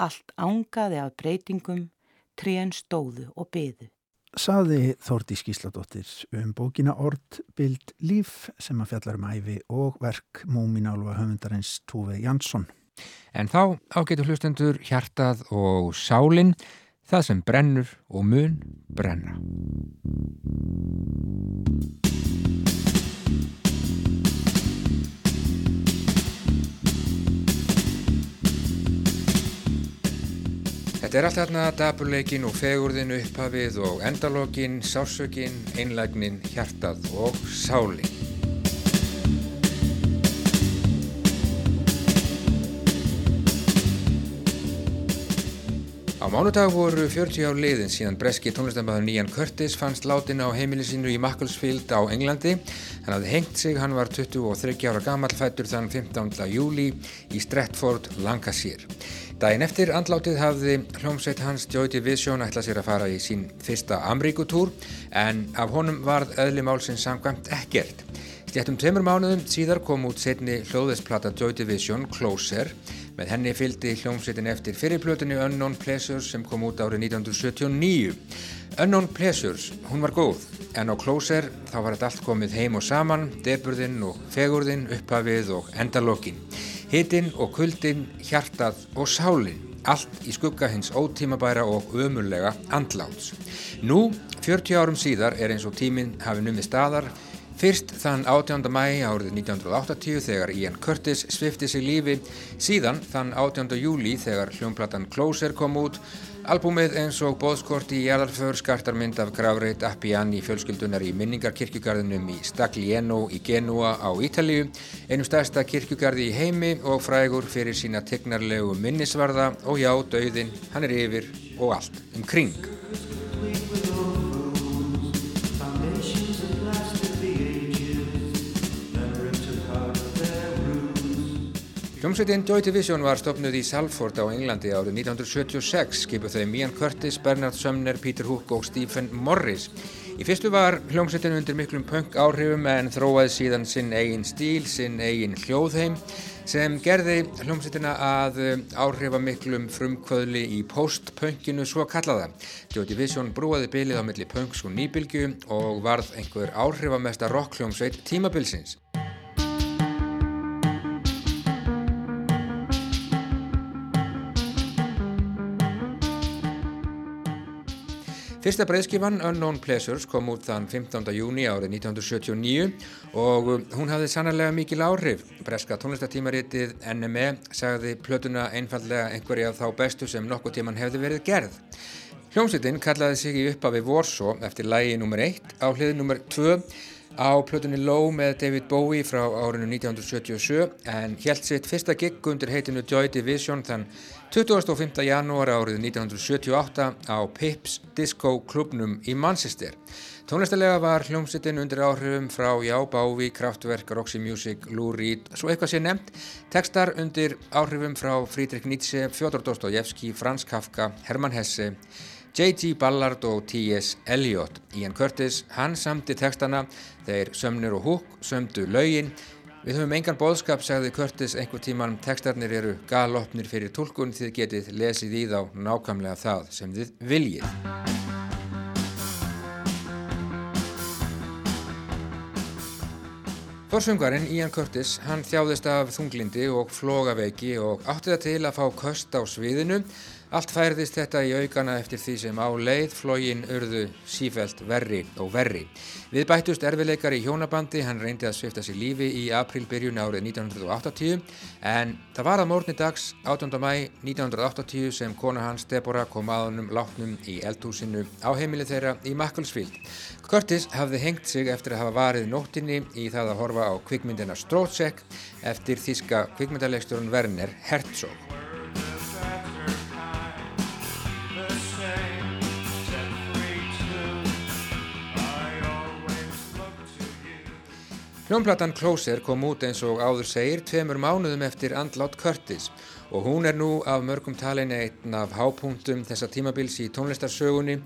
allt ángaði af breytingum, trén stóðu og byðu. Saði Þórti Skísladóttir um bókina Ord Bild Líf sem að fjallar um æfi og verk múminálfa höfundarins Túve Jansson. En þá ágetur hlustendur hjartað og sálinn, það sem brennur og mun brenna. Þetta er allt þarna dapurleikin og fegurðin upphafið og endalókin, sásökin, einlægnin, hjartað og sálinn. Á mánudag voru 40 ár liðin síðan breski tónlistamæður Nían Curtis fannst látin á heimili sínu í Macclesfield á Englandi. Hann hafði hengt sig, hann var 23 ára gammal fættur þann 15. júli í Stratford, Lancashire. Dæin eftir andlátið hafði hljómsveit hans Joy Division ætlað sér að fara í sín fyrsta Amríkutúr en af honum varð öðli málsins samkvæmt ekkert. Stjættum tveimur mánuðum síðar kom út setni hljóðesplata Joy Division, Closer. Með henni fylgdi hljómsveitin eftir fyrirplötunni Unknown Pleasures sem kom út árið 1979. Unknown Pleasures, hún var góð, en á Closer þá var þetta allt komið heim og saman, deburðinn og fegurðinn, upphafið og endalokkin. Hittinn og kuldinn, hjartað og sálinn, allt í skugga hins ótímabæra og ömurlega andláts. Nú, 40 árum síðar er eins og tíminn hafi numið staðar, Fyrst þann 18. mæ árið 1980 þegar Ian Curtis svifti sig lífi, síðan þann 18. júli þegar hljómplatan Closer kom út, albúmið eins og bóðskort í jarðarför skartarmynd af Gravreit Appiani fjölskyldunar í minningarkirkjugarðinum í Staglieno í Genua á Ítalíu, einum stærsta kirkjugarði í heimi og frægur fyrir sína tegnarlegu minnisvarða. Og já, dauðin, hann er yfir og allt um Hljómsveitin Joy Division var stopnuð í Salford á Englandi árið 1976, skipuð þau Ian Curtis, Bernard Sumner, Peter Hook og Stephen Morris. Í fyrstu var hljómsveitin undir miklum punk áhrifum en þróaði síðan sinn eigin stíl, sinn eigin hljóðheim sem gerði hljómsveitina að áhrifa miklum frumkvöðli í post-punkinu svo kallaða. Joy Division brúaði bylið á milli punks og nýbylgu og varð einhver áhrifamesta rock hljómsveit tímabilsins. Fyrsta breyðskifan Unknown Pleasures kom út þann 15. júni árið 1979 og hún hafði sannarlega mikil áhrif. Breska tónlistatímaritið NME sagði plötuna einfallega einhverja þá bestu sem nokkuð tíman hefði verið gerð. Hljómsveitin kallaði sig í upphafi Warsaw eftir lægi nr. 1 á hliði nr. 2 á plötunni Low með David Bowie frá árinu 1977 en helt sitt fyrsta gig undir heitinu Joy Division þann 25. janúar árið 1978 á Pips Disco klubnum í Manchester. Tónlistalega var hljómsittin undir áhrifum frá Já Bávi, Kraftwerk, Roxy Music, Lou Reed, svo eitthvað sé nefnt, tekstar undir áhrifum frá Friedrich Nietzsche, Fjodor Dostojevski, Franz Kafka, Hermann Hesse, J.G. Ballard og T.S. Eliot. Ian Curtis, hann samti tekstana, þeir Sömnur og Hook sömdu laugin. Við höfum engan bóðskap, sagði Curtis einhver tíman, textarnir eru galopnir fyrir tólkun því þið getið lesið í þá nákvæmlega það sem þið viljið. Þórsvungarinn Ian Curtis, hann þjáðist af þunglindi og flogaveiki og átti það til að fá köst á sviðinu. Allt færðist þetta í aukana eftir því sem á leið flógin urðu sífælt verri og verri. Við bættust erfileikar í hjónabandi, hann reyndi að svifta sér lífi í aprílbyrjun árið 1980 en það var að morgni dags 18. mæ 1980 sem kona hans Deborah kom að honum látnum í eldhúsinu á heimili þeirra í Macclesfield. Curtis hafði hengt sig eftir að hafa varið nóttinni í það að horfa á kvikmyndina Strótsek eftir þíska kvikmyndalegsturinn Werner Herzog. Hljómplatan Closer kom út eins og áður segir tveimur mánuðum eftir andlát Curtis og hún er nú af mörgum talin einn af hápunktum þessa tímabils í tónlistarsögunni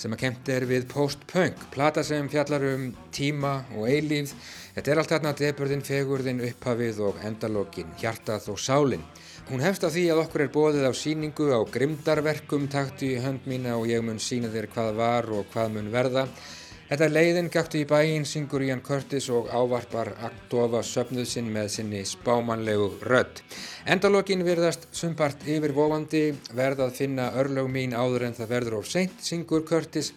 sem að kemta er við post-punk, plata sem fjallar um tíma og eilífð. Þetta er allt þarna deburðin, fegurðin, upphafið og endalókin, hjartað og sálinn. Hún hefst á því að okkur er bóðið á síningu á grimdarverkum, taktu í hönd mína og ég mun sína þér hvað var og hvað mun verða. Þetta leiðin gættu í bæinn, syngur Ian Curtis og ávarpar aktofa söfnuð sinn með sinni spámanlegu rödd. Endalókin virðast sumpart yfirvofandi, verða að finna örlög mín áður en það verður of seint, syngur Curtis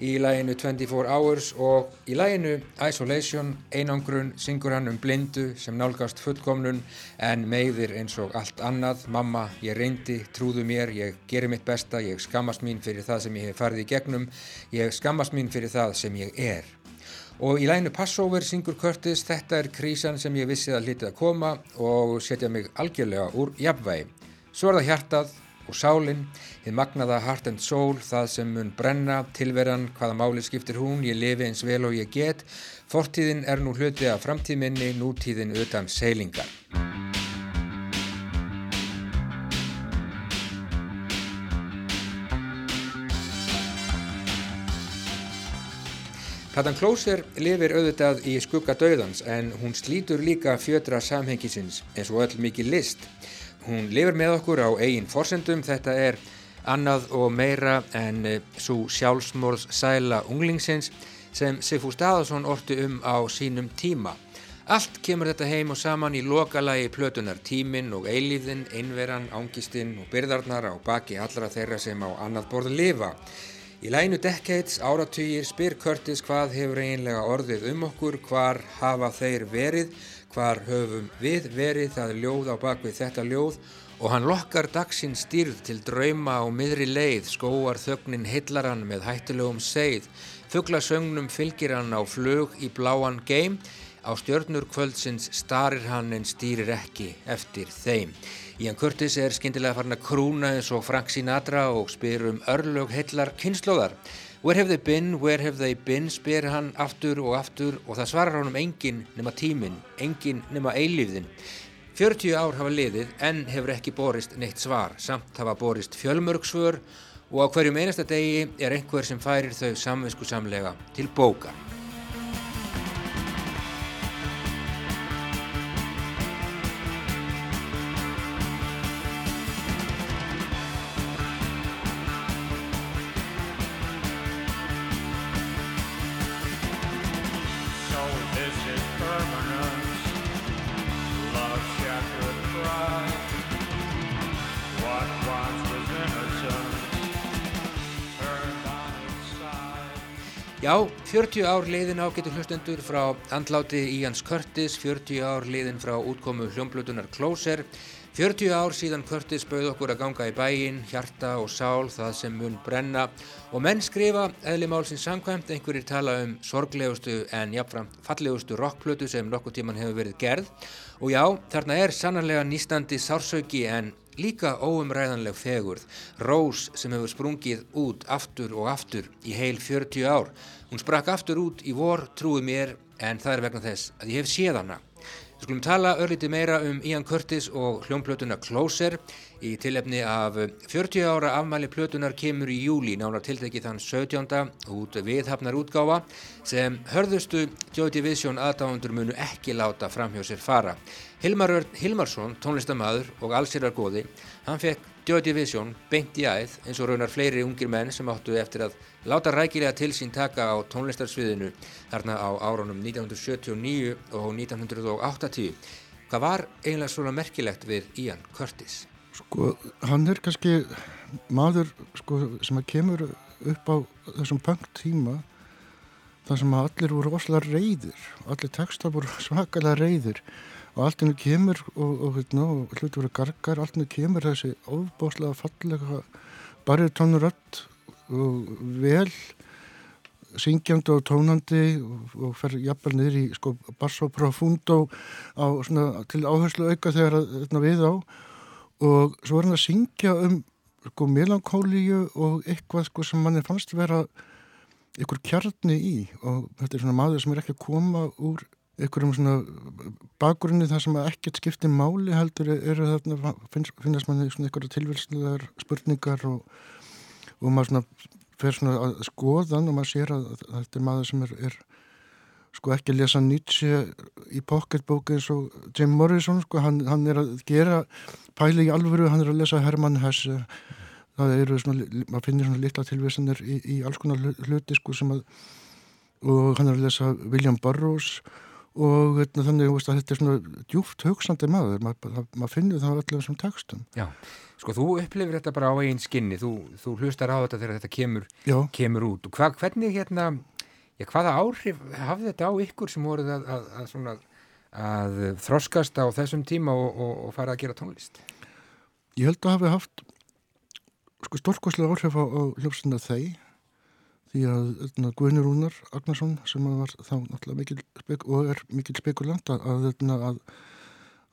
í læginu 24 Hours og í læginu Isolation, einangrun, syngur hann um blindu sem nálgast fullkomnun en meðir eins og allt annað. Mamma, ég reyndi, trúðu mér, ég geri mitt besta, ég skammast mín fyrir það sem ég hef farið í gegnum, ég skammast mín fyrir það sem ég er. Og í læginu Passover syngur Curtis, þetta er krísan sem ég vissi að hlítið að koma og setja mig algjörlega úr jafnvægi. Svo er það hjartað og sálinn, þið magnaða heart and soul, það sem mun brenna, tilveran, hvaða máli skiptir hún, ég lifi eins vel og ég get, fortíðin er nú hluti af framtíðminni, nútíðin utan seilingar. Platan Closer lifir auðvitað í skugga döðans en hún slítur líka fjötra samhengisins eins og öll mikið list. Hún lifir með okkur á eigin forsendum, þetta er annað og meira en svo sjálfsmorðs sæla unglingsins sem Sigfús Daðarsson orti um á sínum tíma. Allt kemur þetta heim og saman í lokalagi plötunar tíminn og eilíðin, einveran, ángistinn og byrðarnar á baki allra þeirra sem á annað borð lifa. Í læginu Decades áratugir spyr Curtis hvað hefur eiginlega orðið um okkur, hvar hafa þeir verið, hvar höfum við verið það ljóð á bakvið þetta ljóð og hann lokkar dagsinn stýrð til drauma á miðri leið, skóar þögnin heitlaran með hættulegum seið, fugglasögnum fylgir hann á flug í bláan geim, á stjörnur kvöldsins starir hann en stýrir ekki eftir þeim. Ian Curtis er skyndilega farin að krúna eins og Frank Sinatra og spyr um örlög heillar kynnslóðar. Where have they been, where have they been, spyr hann aftur og aftur og það svarar hann um engin nema tíminn, engin nema eilífðin. 40 ár hafa liðið en hefur ekki borist neitt svar, samt hafa borist fjölmörgsvör og á hverjum einasta degi er einhver sem færir þau samvinsku samlega til bóka. 40 ár liðin ágætu hlustendur frá andláti Íans Curtis, 40 ár liðin frá útkomu hljómblutunar Closer, 40 ár síðan Curtis bauð okkur að ganga í bæinn, hjarta og sál, það sem mun brenna og menn skrifa eðlimálsins samkvæmt, einhverjir tala um sorglegustu en jafnframt fallegustu rockplötu sem nokkuð tíman hefur verið gerð og já, þarna er sannarlega nýstandi sársauki en líka óumræðanleg fegurð, rós sem hefur sprungið út aftur og aftur í heil 40 ár. Hún sprakk aftur út í vor, trúið mér, en það er vegna þess að ég hef séð hana. Við skulum tala örlítið meira um Ian Curtis og hljómplötuna Closer. í tilefni af 40 ára afmæli plötunar kemur í júli nánar tiltekið þann 17. út viðhafnar útgáfa sem hörðustu Joy Division aðdáðundur munu ekki láta framhjá sér fara. Hilmar Hilmarsson, tónlistamæður og allsýrar góði, hann fekk Joy Division beint í æð eins og raunar fleiri ungir menn sem áttu eftir að láta rækilega til sín taka á tónlistarsviðinu þarna á árunum 1979 og 1980. Hvað var eiginlega svona merkilegt við Ian Curtis? Sko, hann er kannski maður sko, sem kemur upp á þessum punk tíma þar sem allir voru oslega reyðir allir textar voru svakalega reyðir og henni kemur og, og, og, og hluti voru gargar, henni kemur þessi ofbáslega fallega baritónurödd og vel syngjandi og tónandi og, og fer jafnvel niður í sko basso profundo á, svona, til áherslu auka þegar þarna, við á. Og svo er hann að syngja um sko melankólíu og eitthvað sko sem manni fannst vera ykkur kjarni í. Og þetta er svona maður sem er ekki að koma úr einhverjum svona bakgrunni þar sem ekkert skiptir máli heldur eru þarna finnst, manni svona einhverja tilvilslegar spurningar og, og maður svona fer svona að skoðan og maður sér að, þetta er maður sem er, er sko ekki að lesa Nietzsche í pocketbóki eins og Jim Morrison sko, hann, hann er að gera pæli í alvöru, hann er að lesa Hermann Hesse. Það eru svona, maður finnir svona litla tilvísanir í, í alls konar hluti sko sem að og hann er að lesa William Burroughs og veitna, þannig að þetta er svona djúft hugsandi maður, maður, maður finnir það öllum þessum textum. Já, sko þú upplifir þetta bara á eigin skinni, þú, þú hlustar á þetta þegar þetta kemur, kemur út. Og hva, hvernig hérna, já, hvaða áhrif hafði þetta á ykkur sem voruð að, að, að, svona, að þroskast á þessum tíma og, og, og fara að gera tónlist? Ég held að hafi haft sko stórkoslega áhrif á, á hljómsuna þeir því að Guðnir Rúnar Agnarsson sem var þá náttúrulega mikil og er mikil spekulant að, að,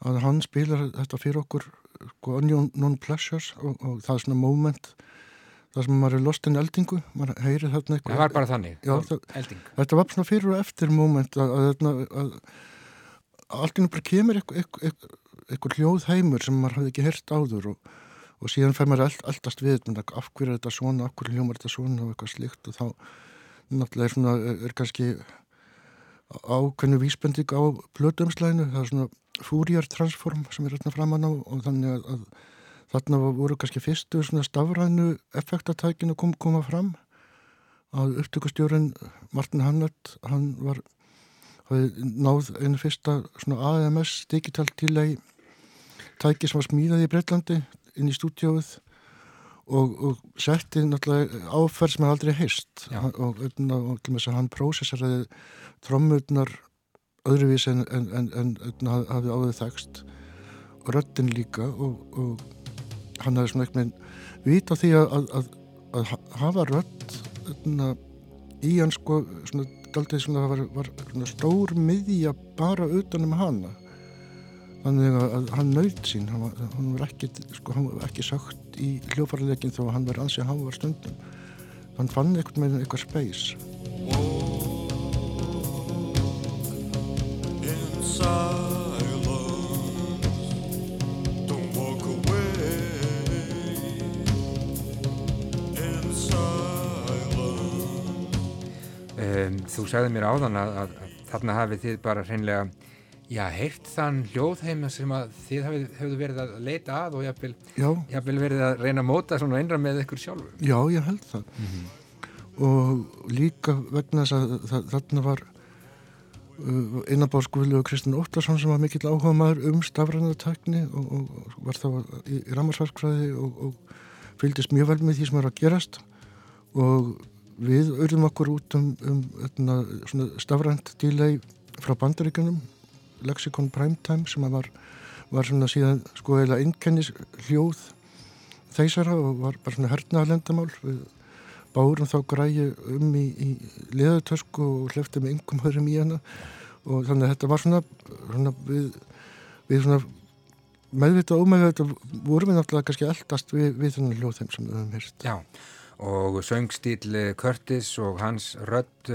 að hann spilar þetta fyrir okkur sko, non-pleasures og, og það er svona moment það sem maður er lost in eldingu maður heyrir þarna eitthvað. Það var bara þannig, já, það, þetta var svona fyrir og eftir moment að, að allt innum bara kemur eitthvað, eitthvað, eitthvað hljóð heimur sem maður hafði ekki heyrt áður og og síðan fær maður eld, eldast við af hverju er þetta svona, af hverju hljómar þetta svona og eitthvað slikt og þá náttúrulega er, svona, er, er kannski ákveðnu vísbending á blöduumslæðinu, það er svona fúrjartransform sem er hérna framann á og þannig að, að þarna voru kannski fyrstu svona stafrænu effektatækinu kom, koma fram. Að upptökustjórin Martin Hannert, hann var náð einu fyrsta svona AMS digital delay tæki sem var smíðað í Breitlandi inn í stúdjóið og, og setti náttúrulega áferð sem hann aldrei heist og, og, og og að hann prósessaraði trommurnar öðruvísi en, en, en, en hafði áður þekst og röttin líka og hann hafði svona eitthvað vit á því að, að, að hafa rött í hann sko svona svona var, var svona stór miðja bara utanum hana þannig að hann nöyð sín hann var, hann var ekki, sko, hann var ekki sagt í hljófarleikin þó að hann var ansið að hann var stundum. Hann fann eitthvað með eitthvað speys um, Þú sagði mér áðan að, að þarna hafið þið bara hreinlega Já, heirt þann hljóðheima sem að þið hefðu verið að leita að og jáfnvel, jáfnvel verið að reyna að móta svona einra með ykkur sjálfur. Já, ég held það. Mm -hmm. Og líka vegna þess að þarna var uh, innabáðskvölu og Kristinn Óttarsson sem var mikill áhuga maður um stafrænaðartakni og, og var þá í, í rammarsvarkfræði og, og fylgist mjög vel með því sem var að gerast og við auðvum okkur út um, um stafrænt dílei frá bandaríkunum Lexicon Primetime sem var, var svona síðan sko eða innkennis hljóð þeisara og var bara svona hernaðalendamál við bárum þá græði um í, í leðutösku og hlefti með yngum hörum í hana og þannig að þetta var svona, svona við, við svona meðvitað og ómeðvitað vorum við náttúrulega kannski eldast við, við þennan hljóðheim sem við höfum hýrt. Já og söngstíl Curtis og hans rödd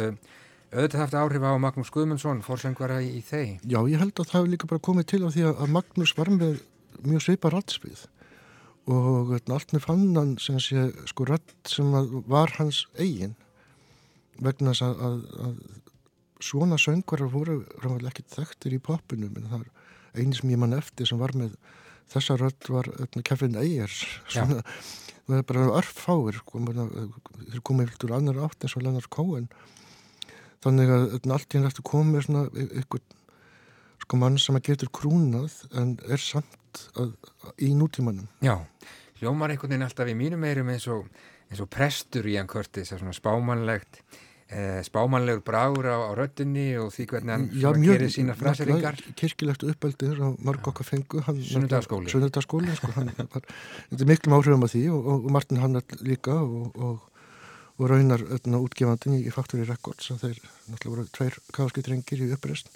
auðvitað haft áhrif á Magnús Guðmundsson fórsöngvara í, þeim. Já, ég held að það hefur líka bara komið til á því að Magnús var með mjög sveipa ratspið og hérna, allt með fann hann sem sé sko rödd sem var hans eigin vegna þess að, að, að svona söngvarar voru ráðlega ekki þekktir í popinu en það er eini sem ég mann eftir sem var með þessa rödd var hérna, Kevin Ayers. Svona, það er bara örffáir sko, menna, þeir komið viltur annar átt eins og Leonard Cohen þannig að allt í henni eftir komið svona ykkur sko mann sem að getur krúnað en er samt að, í nútímanum. Já, hljómar einhvern veginn alltaf í mínum eirum eins og, eins og prestur í hann Curtis, það er svona spámanlegt eh, spámanlegur bragur á, á röddinni og því hvernig hann Já, mjög- gerir sína fraseringar kirkilegt uppeldir og mörg okkar fengu Sunnudagsskóli. Sunnudagsskóli, sko, hann var, miklum áhrifum af því og, og, Martin Hannett líka og, og, og raunar öllna, útgefandin í, Factory Records og þeir náttúrulega voru tveir kafaski drengir í uppreist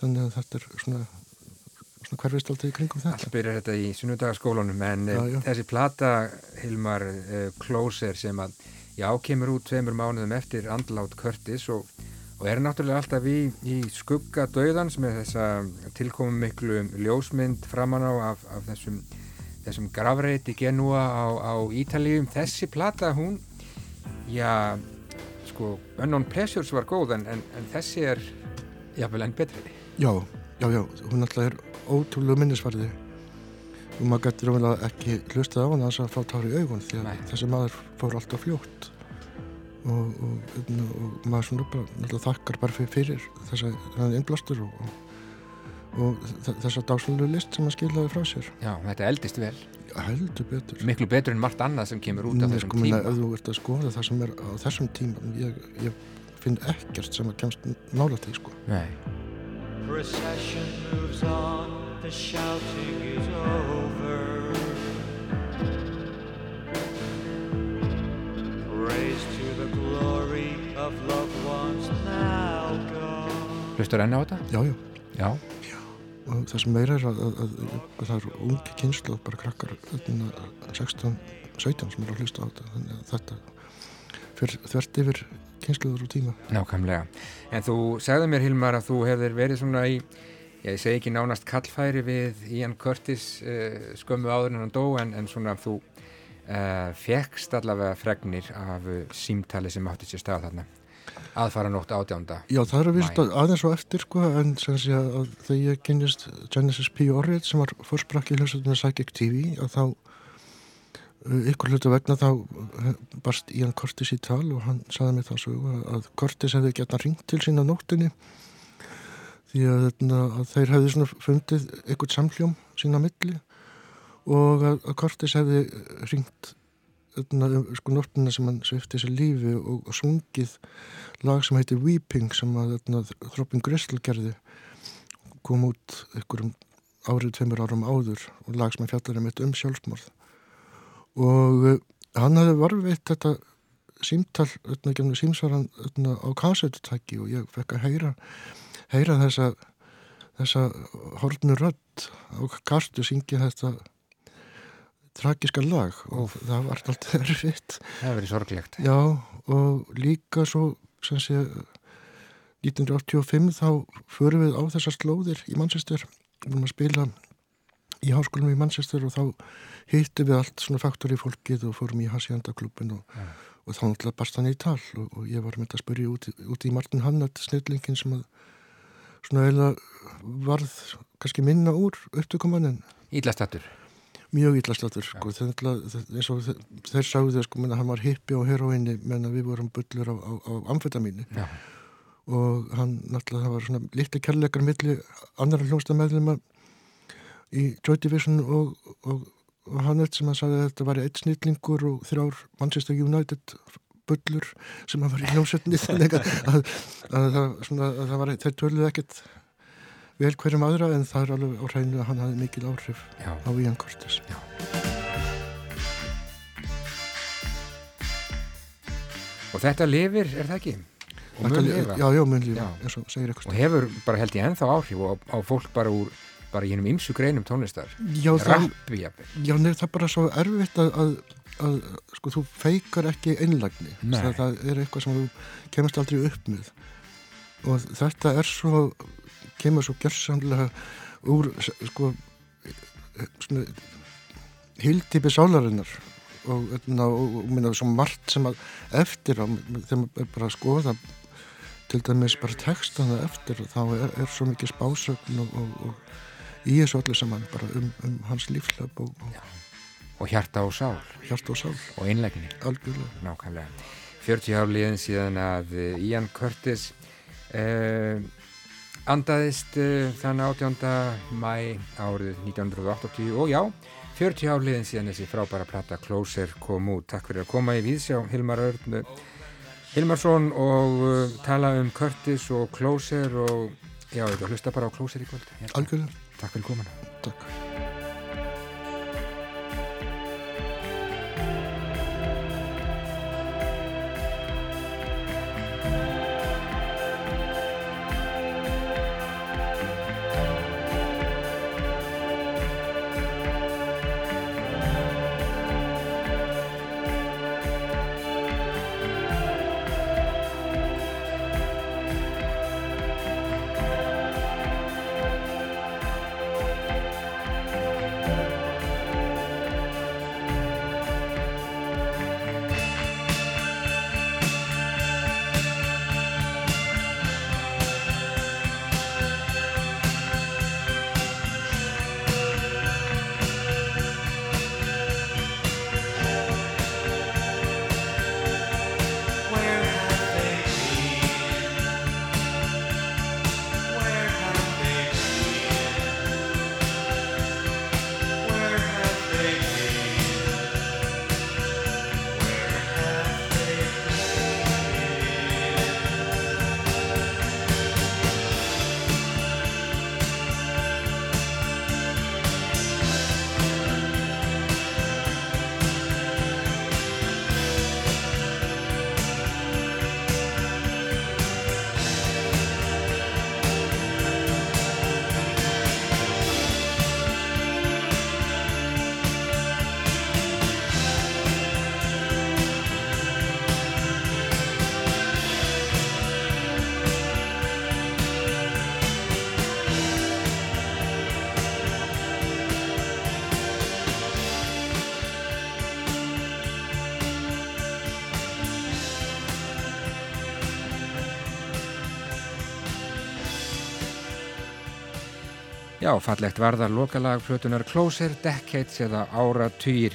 þannig að þetta er svona, svona hverfist alltaf í kringum þetta Allt byrjar þetta í sunnudagaskólanum en Já, já, já. þessi plata Hilmar uh, Closer sem að já, kemur út tveimur mánuðum eftir andlát Curtis og, og er náttúrulega alltaf í, í skugga döðans með þessa tilkomum miklu ljósmynd framan á af, af þessum, þessum gravreiti genúa á, á Ítalíum. Þessi plata hún, já, sko, Unknown Pleasures var góð en, en, en þessi er jafnvel enn betri. Já, já, já, hún alltaf er ótrúlega minnisvarði og maður gæti ráðlega ekki hlustað á hann að fá tári í augun því að Nei. þessi maður fór alltaf fljótt og, og, og, maður svona bara náttúrulega þakkar bara fyrir, fyrir þessa þennan innblástur og, og, og þessa dásalegu list sem hann skilaði frá sér Já, þetta eldist vel. heldur betur Miklu betur en margt annað sem kemur út á Nei, þessum sko, tíma. ef þú ert að skoða það sem er á þessum tíma ég, ég finn ekkert sem að kemst nála því sko Nei. Procession moves on, the shouting is over. Praise to the glory of loved ones now gone. Hlustur enn á þetta? Já, já Já. Og það sem meira er að, að, að, að það er ungi kynslu bara krakkar öllina, 16, 17 sem eru að hlusta á þetta þannig að þetta fyrir þvert yfir kynsluður og tíma Nákvæmlega. En þú segði mér Hilmar að þú hefðir verið svona í, ég segi ekki nánast kallfæri við Ian Curtis uh, skömmu áður en hann dó en, en svona þú uh, fegst allavega fregnir af uh, símtali sem átti sér stað þarna. Aðfara nótt átjánda. Já, það er að vist að aðeins og eftir sko, en sem sé að þegar ég kynist Genesis P. Orrit sem var fórsprakki hljómsveitina Psychic TV að þá uh, ykkur hlutu vegna þá uh, barst Ian Curtis í tal og hann saði mér það svo að, Curtis hefði gett að ringt til sín á nóttinni því að, að þeir hefði svona fundið ykkur samhljóm sína milli og að, Curtis hefði ringt sko nóttina sem hann svifti sér lífi og, og sungið lag sem heitir Weeping sem að þarna, Þróppin Gristle gerði kom út ykkur um árið tveimur árum áður og lag sem að fjallar um eitt um sjálfsmorð. Og uh, hann hefði varfitt þetta símtal, þarna, gefnum símsvaran þarna, á kassetutæki og ég fekk að heyra heyra þessa þessa horfnu rödd á kastu syngi þetta tragiska lag og það var alltaf erfitt Það hefur verið sorglegt. Já, og líka svo sem sé 1985 þá förum við á þessar slóðir í Manchester við vorum að spila í háskólum í Manchester og þá hittum við allt svona faktor í fólkið og fórum í Hacienda-klubin og, Ja. og þá náttúrulega barst hann í tal og, og ég var með þetta að spyrja út, í- út í Martin Hannett snillingin sem að svona eiginlega varð kannski minna úr upptökumannin Íllastattur. Mjög íllaslatur sko, eins og þeir, þeir sagðu sko, menna, hann var hippi á heroinni menna við vorum bullur á, á, á amfetamíni. Já. og hann náttúrulega það var svona litli kærleikar milli annara hljómsdameðlima í Joy Division og, og, og hann eitt sem að sagði að þetta var eitt snillingur og þrjár Manchester United bullur sem að var í hljómsveitni þannig að, að, að, að það var þeir töluðu ekkert vel hverjum aðra en það er alveg á hreinu að hann hafði mikil áhrif Já. á Ian Curtis Já. Og þetta lifir, er það ekki? Og mun li- lifa. já, já, mun lifa, eins og segir eitthvað Og hefur bara held ég ennþá áhrif á, á fólk bara úr, bara í hennum ymsu greinum tónlistar. Já, Rappi, jafnvel. Já, nefnir það er bara svo erfitt að, að, að sko, þú feikar ekki einlagni það, það er eitthvað sem þú kemast aldrei upp með og þetta er svo kemur svo gerðsamlega úr sko hildipi sálarinnar og, og, og, og minna svo margt sem að eftir á, þegar maður er bara að skoða til dæmis bara textana eftir þá er, er svo mikið spásögn og, og, og í þessu öllu saman bara um, um hans lífslöp og, hjarta og sál. hjarta og sál Og algjörlega. Nákvæmlega. 40 ár liðin síðan að eh, Ian Curtis uh, andaðist uh, þann 18. mæ árið 1980 og já, 40 ár liðin síðan þessi frábæra plata Closer kom út. Takk fyrir að koma í viðsjá Hilmar Örn eh, Hilmarsson og uh, tala um Curtis og Closer og já, þetta hlusta bara á Closer í kvöld. Algjörlega. Takk fyrir komuna. Takk. Já, fallegt varðar lokalag flutunar Closer, Decades eða Áratugir.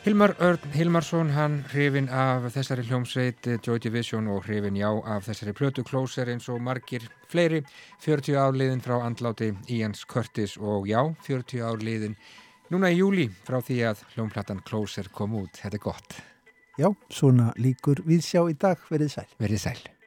Hilmar Örn Hilmarsson, hann hrifin af þessari hljómsveit eh, Joy Division og hrifin já af þessari plötu Closer eins og margir fleiri. 40 ár liðin frá andláti Ians Curtis og já, 40 ár liðin núna í júli frá því að hljómplatan Closer kom út. Þetta er gott. Já, svona líkur við sjá í dag verið sæl. Verið sæl.